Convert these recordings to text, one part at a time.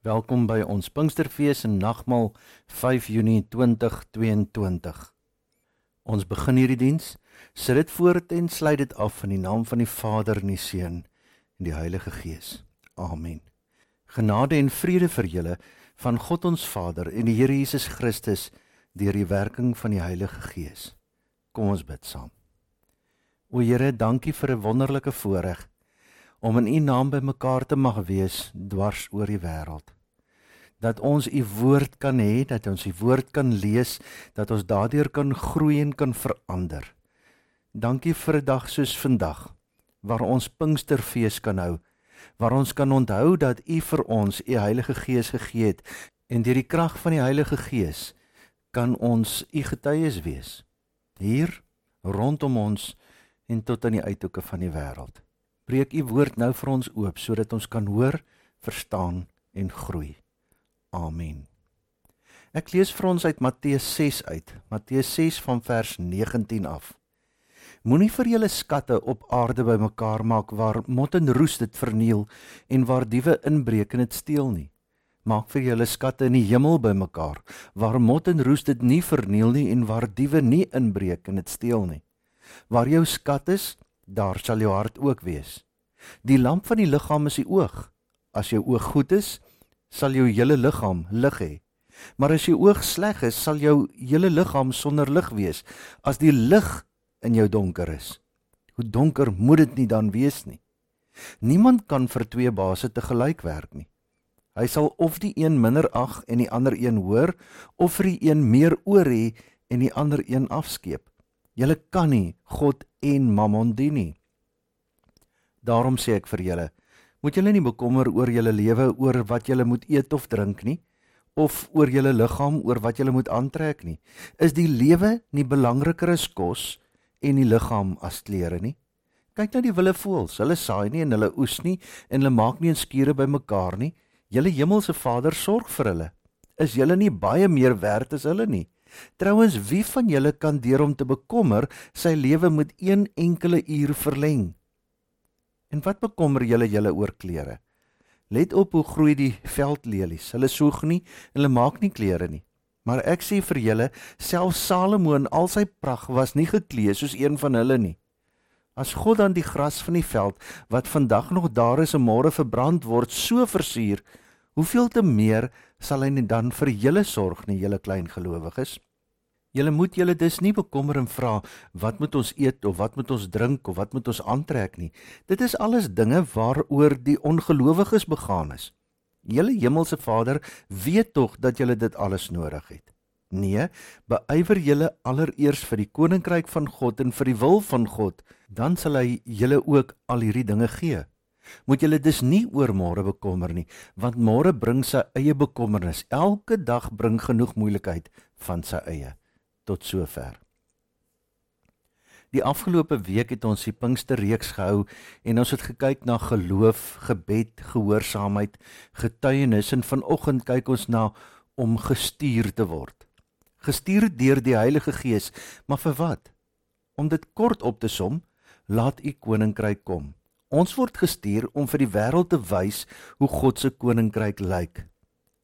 Welkom by ons Pinksterfees en Nagmaal 5 Junie 2022. Ons begin hierdie diens, sit dit voort en sluit dit af in die naam van die Vader en die Seun en die Heilige Gees. Amen. Genade en vrede vir julle van God ons Vader en die Here Jesus Christus deur die werking van die Heilige Gees. Kom ons bid saam. O Here, dankie vir 'n wonderlike voorreg om in u naam bymekaar te mag wees dwars oor die wêreld. Dat ons u woord kan hê, dat ons u woord kan lees, dat ons daardeur kan groei en kan verander. Dankie vir 'n dag soos vandag waar ons Pinksterfees kan hou, waar ons kan onthou dat u vir ons u Heilige Gees gegee het en deur die krag van die Heilige Gees kan ons u getuies wees hier rondom ons en tot aan die uithoeke van die wêreld breek u woord nou vir ons oop sodat ons kan hoor, verstaan en groei. Amen. Ek lees vir ons uit Matteus 6 uit. Matteus 6 van vers 19 af. Moenie vir julle skatte op aarde bymekaar maak waar mot en roes dit verniel en waar diewe inbreek en dit steel nie. Maak vir julle skatte in die hemel bymekaar waar mot en roes dit nie verniel nie en waar diewe nie inbreek en dit steel nie. Waar jou skat is, daar sal jou hart ook wees. Die lamp van die liggaam is die oog. As jou oog goed is, sal jou hele liggaam lig hê. Maar as jou oog sleg is, sal jou hele liggaam sonder lig wees. As die lig in jou donker is, hoe donker moet dit nie dan wees nie? Niemand kan vir twee baase te gelyk werk nie. Hy sal of die een minder ag en die ander een hoor, of vir die een meer oor hê en die ander een afskeep. Julle kan nie God en Mammon dien nie. Daarom sê ek vir julle, moet julle nie bekommer oor julle lewe, oor wat julle moet eet of drink nie, of oor julle liggaam, oor wat julle moet aantrek nie. Is die lewe nie belangriker as kos en die liggaam as klere nie? Kyk na die wilde voëls, hulle saai nie en hulle oes nie en hulle maak nie 'n skure bymekaar nie. Julle hemelse Vader sorg vir hulle. Is julle nie baie meer werd as hulle nie? Trouwens, wie van julle kan deur om te bekommer sy lewe met een enkele uur verleng? En wat bekommer julle julle oor klere? Let op hoe groei die veldlelies. Hulle soeg nie hulle maak nie klere nie. Maar ek sê vir julle, self Salomo in al sy pragt was nie geklee soos een van hulle nie. As God dan die gras van die veld wat vandag nog daar is en môre verbrand word, so versier, hoeveel te meer sal hy dan vir julle sorg, nie julle klein gelowiges? Julle moet julle dus nie bekommer en vra wat moet ons eet of wat moet ons drink of wat moet ons aantrek nie. Dit is alles dinge waaroor die ongelowiges begaan is. Julle hemelse Vader weet tog dat julle dit alles nodig het. Nee, beywer julle allereers vir die koninkryk van God en vir die wil van God, dan sal hy julle ook al hierdie dinge gee. Moet julle dus nie oor môre bekommer nie, want môre bring sy eie bekommernis. Elke dag bring genoeg moeilikheid van sy eie tot sover. Die afgelope week het ons die Pinksterreeks gehou en ons het gekyk na geloof, gebed, gehoorsaamheid, getuienis en vanoggend kyk ons na om gestuur te word. Gestuur deur die Heilige Gees, maar vir wat? Om dit kort op te som, laat u koninkryk kom. Ons word gestuur om vir die wêreld te wys hoe God se koninkryk lyk.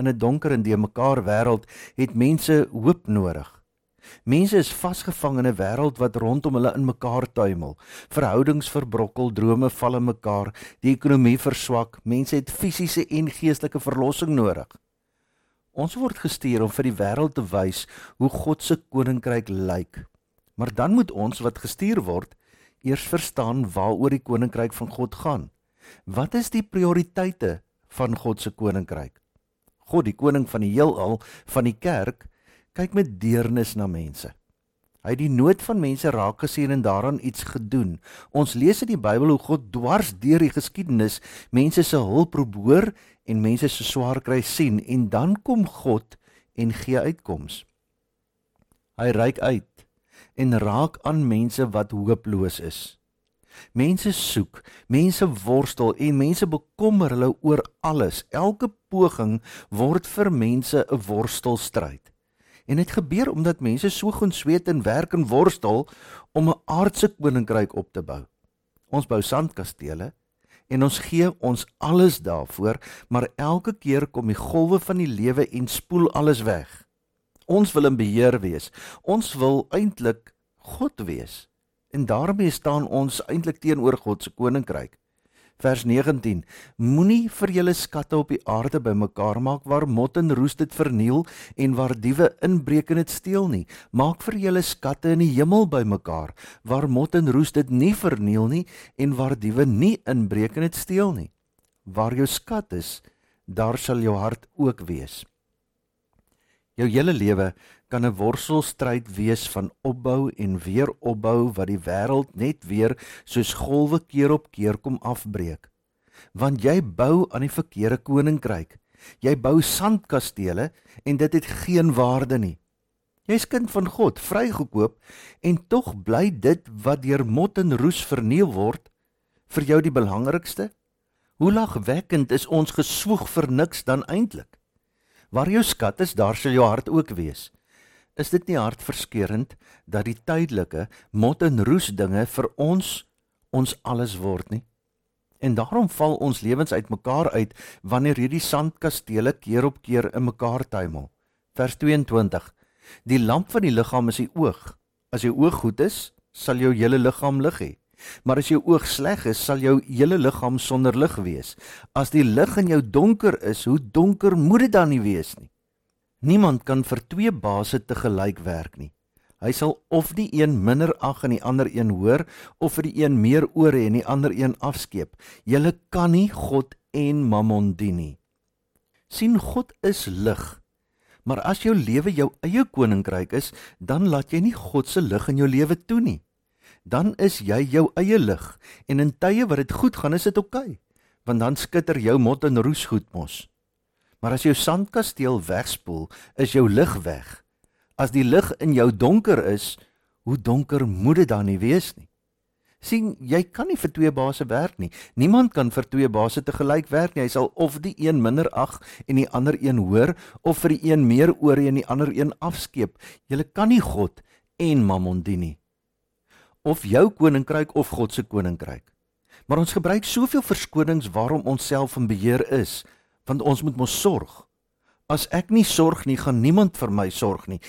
In 'n donker en de mekaar wêreld het mense hoop nodig. Mense is vasgevang in 'n wêreld wat rondom hulle in mekaar tuimel. Verhoudings verbrokkel, drome val in mekaar, die ekonomie verswak, mense het fisiese en geestelike verlossing nodig. Ons word gestuur om vir die wêreld te wys hoe God se koninkryk lyk. Maar dan moet ons wat gestuur word, eers verstaan waaroor die koninkryk van God gaan. Wat is die prioriteite van God se koninkryk? God, die koning van die heelal, van die kerk, kyk met deernis na mense. Hy het die nood van mense raak gesien en daaraan iets gedoen. Ons lees in die Bybel hoe God dwars deur die geskiedenis mense se hulp probeer en mense se swaar kry sien en dan kom God en gee uitkoms. Hy reik uit en raak aan mense wat hooploos is. Mense soek, mense worstel en mense bekommer hulle oor alles. Elke poging word vir mense 'n worstelstryd. En dit gebeur omdat mense so goed sweet en werk en worstel om 'n aardse koninkryk op te bou. Ons bou sandkastele en ons gee ons alles daarvoor, maar elke keer kom die golwe van die lewe en spoel alles weg. Ons wil in beheer wees. Ons wil eintlik God wees. En daarmee staan ons eintlik teenoor God se koninkryk. Vers 19: Moenie vir julle skatte op die aarde bymekaar maak waar mot en roes dit verniel en waar diewe inbreek en dit steel nie. Maak vir julle skatte in die hemel bymekaar waar mot en roes dit nie verniel nie en waar diewe nie inbreek en dit steel nie. Waar jou skat is, daar sal jou hart ook wees. Jou hele lewe kan 'n worselstryd wees van opbou en weer opbou wat die wêreld net weer soos golwe keer op keer kom afbreek. Want jy bou aan die verkeerde koninkryk. Jy bou sandkastele en dit het geen waarde nie. Jy's kind van God, vrygekoop en tog bly dit wat deur mot en roes verniel word vir jou die belangrikste? Hoe lagwekkend is ons geswoeg vir niks dan eintlik? Waar jou skat is, daar sal jou hart ook wees. Is dit nie hartverskeurende dat die tydelike mot en roes dinge vir ons ons alles word nie? En daarom val ons lewens uitmekaar uit wanneer hierdie sandkastele keer op keer in mekaar tuimel. Vers 22. Die lamp van die liggaam is die oog. As jou oog goed is, sal jou hele liggaam lig hê. Maar as jou oog sleg is, sal jou hele liggaam sonder lig wees. As die lig in jou donker is, hoe donker moet dit dan nie wees nie? Niemand kan vir twee baase te gelyk werk nie. Hy sal of die een minder ag en die ander een hoor of vir die een meer oor hê en die ander een afskeep. Jy kan nie God en Mammon dien nie. sien God is lig. Maar as jou lewe jou eie koninkryk is, dan laat jy nie God se lig in jou lewe toe nie dan is jy jou eie lig en in tye wat dit goed gaan is dit oukei okay, want dan skitter jou mot en roes goed mos. Maar as jou sandkasteel wegspoel is jou lig weg. As die lig in jou donker is hoe donker moet dit dan nie wees nie? Sien jy kan nie vir twee baase werk nie. Niemand kan vir twee baase te gelyk werk nie. Hy sal of die een minder ag en die ander een hoor of vir die een meer oor en die ander een afskeep. Jy kan nie god en mammon dien nie of jou koninkryk of God se koninkryk. Maar ons gebruik soveel verskonings waarom ons self in beheer is, want ons moet mos sorg. As ek nie sorg nie, gaan niemand vir my sorg nie.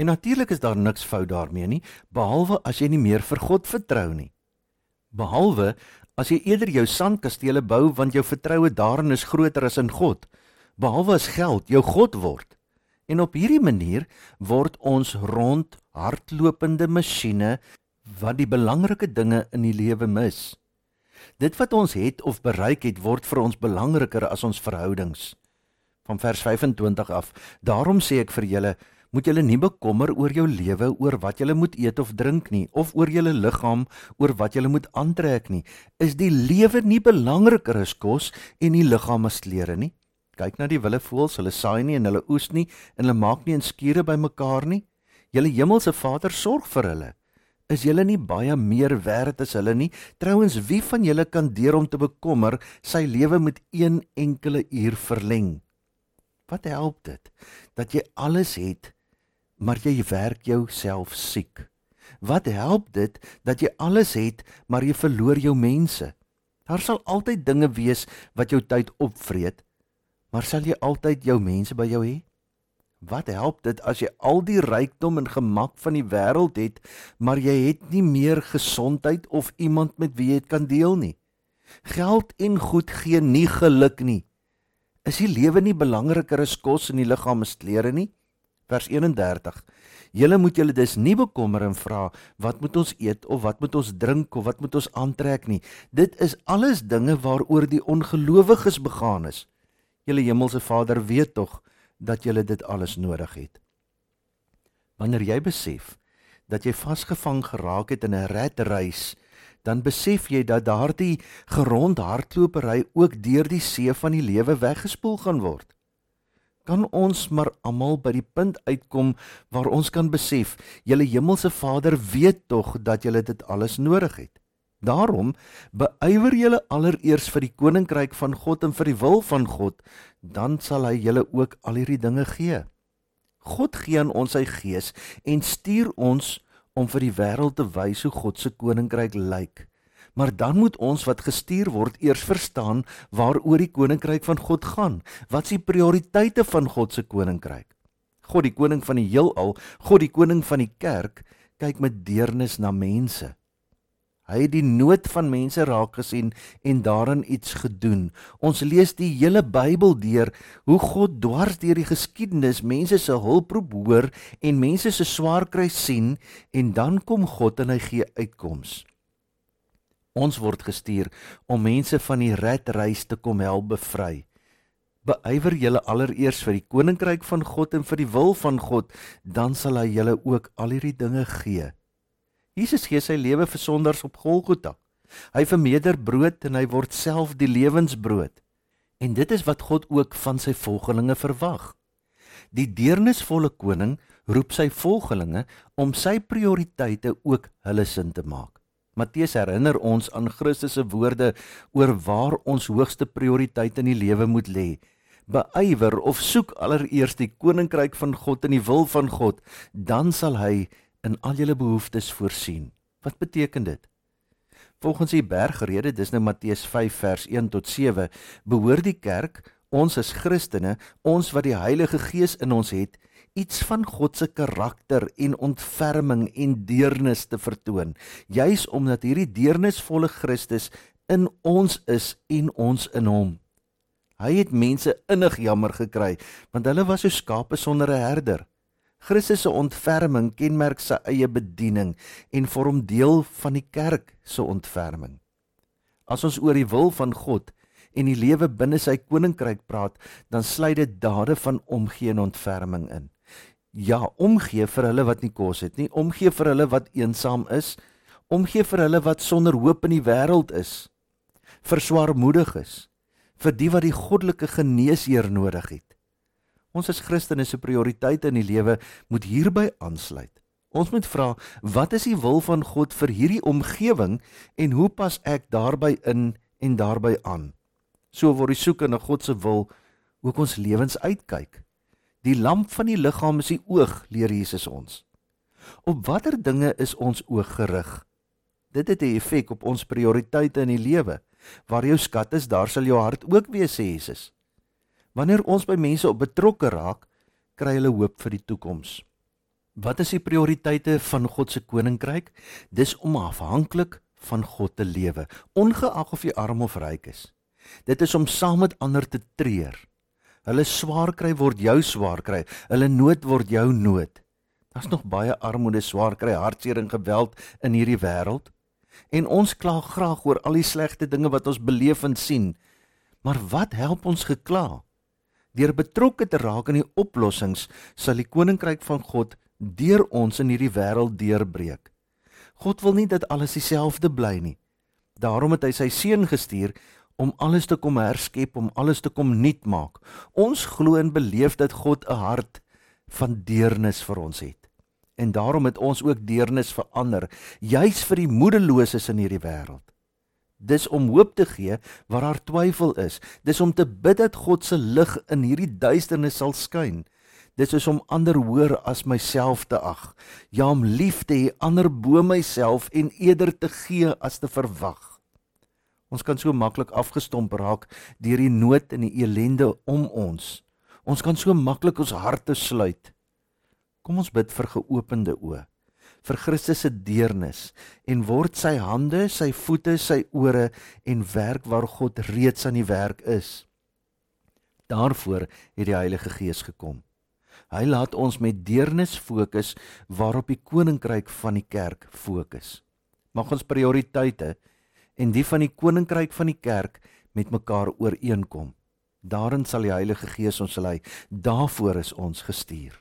En natuurlik is daar niks fout daarmee nie, behalwe as jy nie meer vir God vertrou nie. Behalwe as jy eerder jou sandkastele bou want jou vertroue daarin is groter as in God. Behalwe as geld jou God word. En op hierdie manier word ons rond hardlopende masjiene wat die belangrike dinge in die lewe mis. Dit wat ons het of bereik het word vir ons belangriker as ons verhoudings. Van vers 25 af. Daarom sê ek vir julle, moet julle nie bekommer oor jou lewe, oor wat julle moet eet of drink nie, of oor julle liggaam, oor wat julle moet aantrek nie. Is die lewe nie belangriker as kos en die liggaam as klere nie? Kyk na die wilde voëls, hulle saai nie en hulle oes nie en hulle maak nie 'n skure bymekaar nie. Julle hemelse Vader sorg vir hulle. Is julle nie baie meer werd as hulle nie? Trouwens, wie van julle kan deur om te bekommer sy lewe met een enkele uur verleng? Wat help dit dat jy alles het, maar jy werk jouself siek? Wat help dit dat jy alles het, maar jy verloor jou mense? Daar sal altyd dinge wees wat jou tyd opvreet, maar sal jy altyd jou mense by jou hê? Wat help dit as jy al die rykdom en gemak van die wêreld het, maar jy het nie meer gesondheid of iemand met wie jy dit kan deel nie? Geld en goed gee nie geluk nie. Is die lewe nie belangriker as kos en die liggaam as klere nie? Vers 31. Julle moet julle dus nie bekommer en vra wat moet ons eet of wat moet ons drink of wat moet ons aantrek nie. Dit is alles dinge waaroor die ongelowiges begaan is. Julle hemelse Vader weet tog dat jy dit alles nodig het. Wanneer jy besef dat jy vasgevang geraak het in 'n redreis, dan besef jy dat daardie gerond hardlopery ook deur die see van die lewe weggespoel gaan word. Kan ons maar almal by die punt uitkom waar ons kan besef, julle hemelse Vader weet tog dat julle dit alles nodig het. Daarom beywer julle allereers vir die koninkryk van God en vir die wil van God, dan sal hy julle ook al hierdie dinge gee. God gee aan ons sy gees en stuur ons om vir die wêreld te wys hoe God se koninkryk lyk. Maar dan moet ons wat gestuur word eers verstaan waaroor die koninkryk van God gaan. Wat is die prioriteite van God se koninkryk? God die koning van die heelal, God die koning van die kerk, kyk met deernis na mense. Hy het die nood van mense raak gesien en daarin iets gedoen. Ons lees die hele Bybel deur hoe God dwars deur die geskiedenis mense se hulproep hoor en mense se swaar kry sien en dan kom God en hy gee uitkoms. Ons word gestuur om mense van die redreis te kom help bevry. Beywer julle allereers vir die koninkryk van God en vir die wil van God, dan sal hy julle ook al hierdie dinge gee. Jesus gee sy lewe vir sondaars op Golgotha. Hy vermeerder brood en hy word self die lewensbrood. En dit is wat God ook van sy volgelinge verwag. Die deernisvolle koning roep sy volgelinge om sy prioriteite ook hulle sin te maak. Matteus herinner ons aan Christus se woorde oor waar ons hoogste prioriteit in die lewe moet lê. Beywer of soek allereers die koninkryk van God en die wil van God, dan sal hy in al julle behoeftes voorsien. Wat beteken dit? Volgens die bergrede, dis nou Matteus 5 vers 1 tot 7, behoort die kerk, ons as Christene, ons wat die Heilige Gees in ons het, iets van God se karakter en ontferming en deernis te vertoon, juis omdat hierdie deernisvolle Christus in ons is en ons in hom. Hy het mense innig jammer gekry want hulle was so skape sonder 'n herder. Christus se ontferming kenmerk sy eie bediening en vorm deel van die kerk se ontferming. As ons oor die wil van God en die lewe binne sy koninkryk praat, dan sluit dit dade van omgee en ontferming in. Ja, omgee vir hulle wat nie kos het nie, omgee vir hulle wat eensaam is, omgee vir hulle wat sonder hoop in die wêreld is, vir swaarmoedig is, vir die wat die goddelike geneesheer nodig het. Ons as Christene se prioriteite in die lewe moet hierby aansluit. Ons moet vra, wat is die wil van God vir hierdie omgewing en hoe pas ek daarbey in en daarbey aan? So word die soeke na God se wil ook ons lewens uitkyk. Die lamp van die liggaam is die oog, leer Jesus ons. Op watter dinge is ons oog gerig? Dit het 'n effek op ons prioriteite in die lewe. Waar jou skat is, daar sal jou hart ook wees, sê Jesus. Wanneer ons by mense op betrokke raak, kry hulle hoop vir die toekoms. Wat is die prioriteite van God se koninkryk? Dis om afhanklik van God te lewe, ongeag of jy arm of ryk is. Dit is om saam met ander te treur. Hulle swaar kry word jou swaar kry, hulle nood word jou nood. Daar's nog baie armoede, swaar kry, hartseer en geweld in hierdie wêreld. En ons kla graag oor al die slegte dinge wat ons beleef en sien. Maar wat help ons gekla? Deur betrokke te raak in die oplossings sal die koninkryk van God deur ons in hierdie wêreld deurbreek. God wil nie dat alles dieselfde bly nie. Daarom het hy sy seun gestuur om alles te kom herskep, om alles te kom nuut maak. Ons glo en beleef dat God 'n hart van deernis vir ons het. En daarom het ons ook deernis vir ander, juis vir die moedeloses in hierdie wêreld. Dis om hoop te gee waar daar twyfel is. Dis om te bid dat God se lig in hierdie duisternis sal skyn. Dis is om ander hoër as myself te ag. Ja, om lief te hê ander bo myself en eerder te gee as te verwag. Ons kan so maklik afgestomp raak deur die nood en die elende om ons. Ons kan so maklik ons harte sluit. Kom ons bid vir geopende oë vir Christus se deernis en word sy hande, sy voete, sy ore en werk waar God reeds aan die werk is. Daarvoor het die Heilige Gees gekom. Hy laat ons met deernis fokus waarop die koninkryk van die kerk fokus. Mag ons prioriteite en die van die koninkryk van die kerk met mekaar ooreenkom. Daarin sal die Heilige Gees ons lei. Daarvoor is ons gestuur.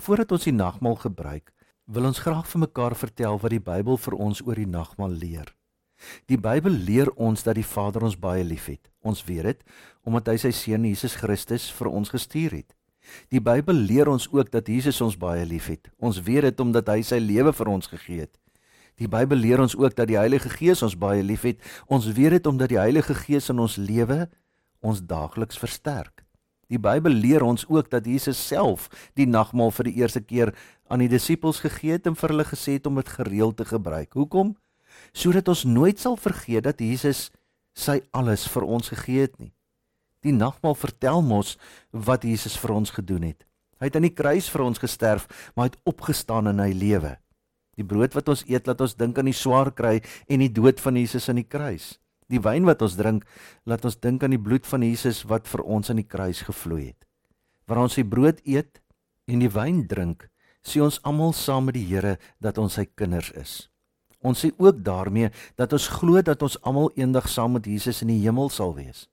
Voordat ons die nagmaal gebruik, wil ons graag vir mekaar vertel wat die Bybel vir ons oor die nagmaal leer. Die Bybel leer ons dat die Vader ons baie liefhet. Ons weet dit omdat hy sy seun Jesus Christus vir ons gestuur het. Die Bybel leer ons ook dat Jesus ons baie liefhet. Ons weet dit omdat hy sy lewe vir ons gegee het. Die Bybel leer ons ook dat die Heilige Gees ons baie liefhet. Ons weet dit omdat die Heilige Gees in ons lewe ons daagliks versterk. Die Bybel leer ons ook dat Jesus self die nagmaal vir die eerste keer aan die disippels gegee het en vir hulle gesê het om dit gereeld te gebruik. Hoekom? sodat ons nooit sal vergeet dat Jesus sy alles vir ons gegee het nie. Die nagmaal vertel mos wat Jesus vir ons gedoen het. Hy het aan die kruis vir ons gesterf, maar hy het opgestaan in hy lewe. Die brood wat ons eet laat ons dink aan die swaar kry en die dood van Jesus aan die kruis. Die wyn wat ons drink laat ons dink aan die bloed van Jesus wat vir ons aan die kruis gevloei het. Wanneer ons die brood eet en die wyn drink, sê ons almal saam met die Here dat ons sy kinders is. Ons sê ook daarmee dat ons glo dat ons almal eendag saam met Jesus in die hemel sal wees.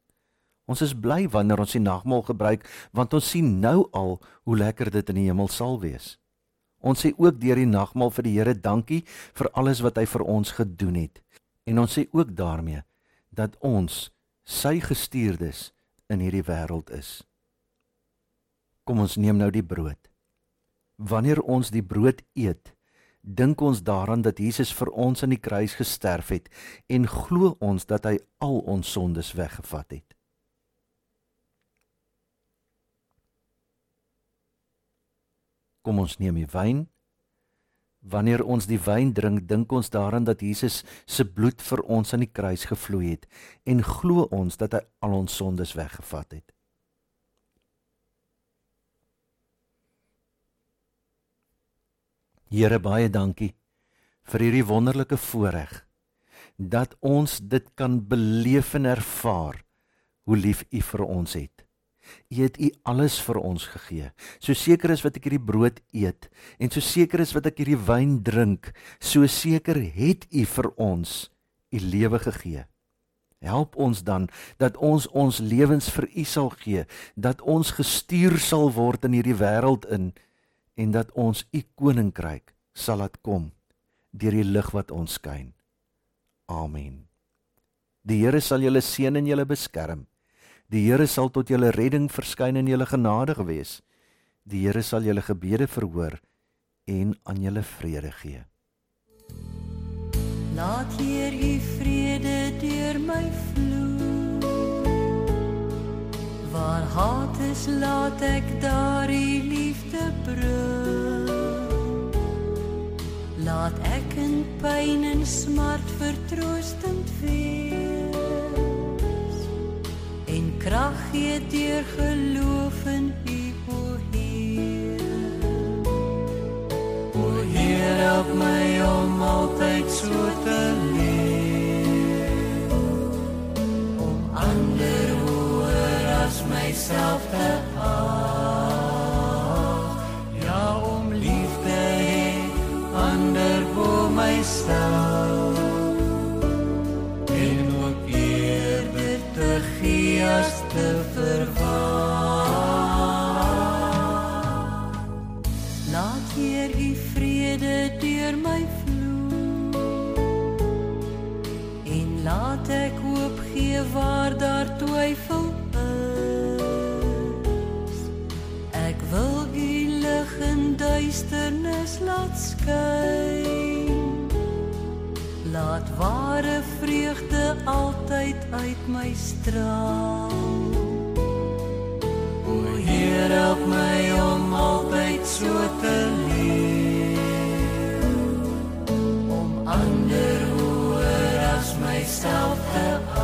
Ons is bly wanneer ons die nagmaal gebruik want ons sien nou al hoe lekker dit in die hemel sal wees. Ons sê ook deur die nagmaal vir die Here dankie vir alles wat hy vir ons gedoen het. En ons sê ook daarmee dat ons sy gestuurdes in hierdie wêreld is. Kom ons neem nou die brood. Wanneer ons die brood eet, dink ons daaraan dat Jesus vir ons aan die kruis gesterf het en glo ons dat hy al ons sondes weggevat het. Kom ons neem die wyn. Wanneer ons die wyn drink, dink ons daaraan dat Jesus se bloed vir ons aan die kruis gevloei het en glo ons dat hy al ons sondes weggevat het. Here baie dankie vir hierdie wonderlike voorreg dat ons dit kan beleef en ervaar hoe lief U vir ons het. U het U alles vir ons gegee. So seker is wat ek hierdie brood eet en so seker is wat ek hierdie wyn drink, so seker het U vir ons U lewe gegee. Help ons dan dat ons ons lewens vir U sal gee, dat ons gestuur sal word in hierdie wêreld in en dat ons u koninkryk sal laat kom deur die lig wat ons skyn. Amen. Die Here sal julle seën en julle beskerm. Die Here sal tot julle redding verskyn en julle genadig wees. Die Here sal julle gebede verhoor en aan julle vrede gee. Laat hier u vrede deur my vloei. Waar haat is, laat ek daar u liefde bring. Laat ek in pyn en smart vertroostend wees. Krag gee deur geloof in u o Heer. O Heer, help my om altyd so te leef. Om ander hoër as myself te duisternis laat skyn. Laat ware vreugde altyd uit my straal. O Heer, help my om altyd so te leef. Om ander hoër as myself te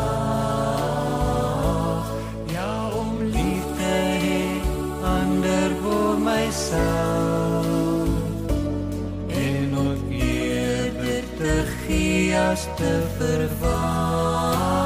te verwag.